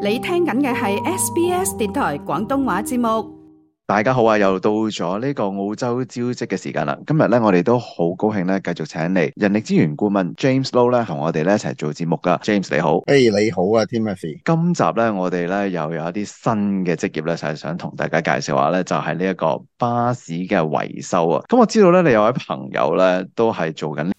你听紧嘅系 SBS 电台广东话节目。大家好啊，又到咗呢个澳洲招职嘅时间啦。今日咧，我哋都好高兴咧，继续请嚟人力资源顾问 James Low 咧，同我哋咧一齐做节目噶。James 你好，诶、你好啊，Timothy。今集咧，我哋咧又有一啲新嘅职业咧，就系想同大家介绍下咧，就系呢一个巴士嘅维修啊。咁我知道咧，你有位朋友咧都系做紧。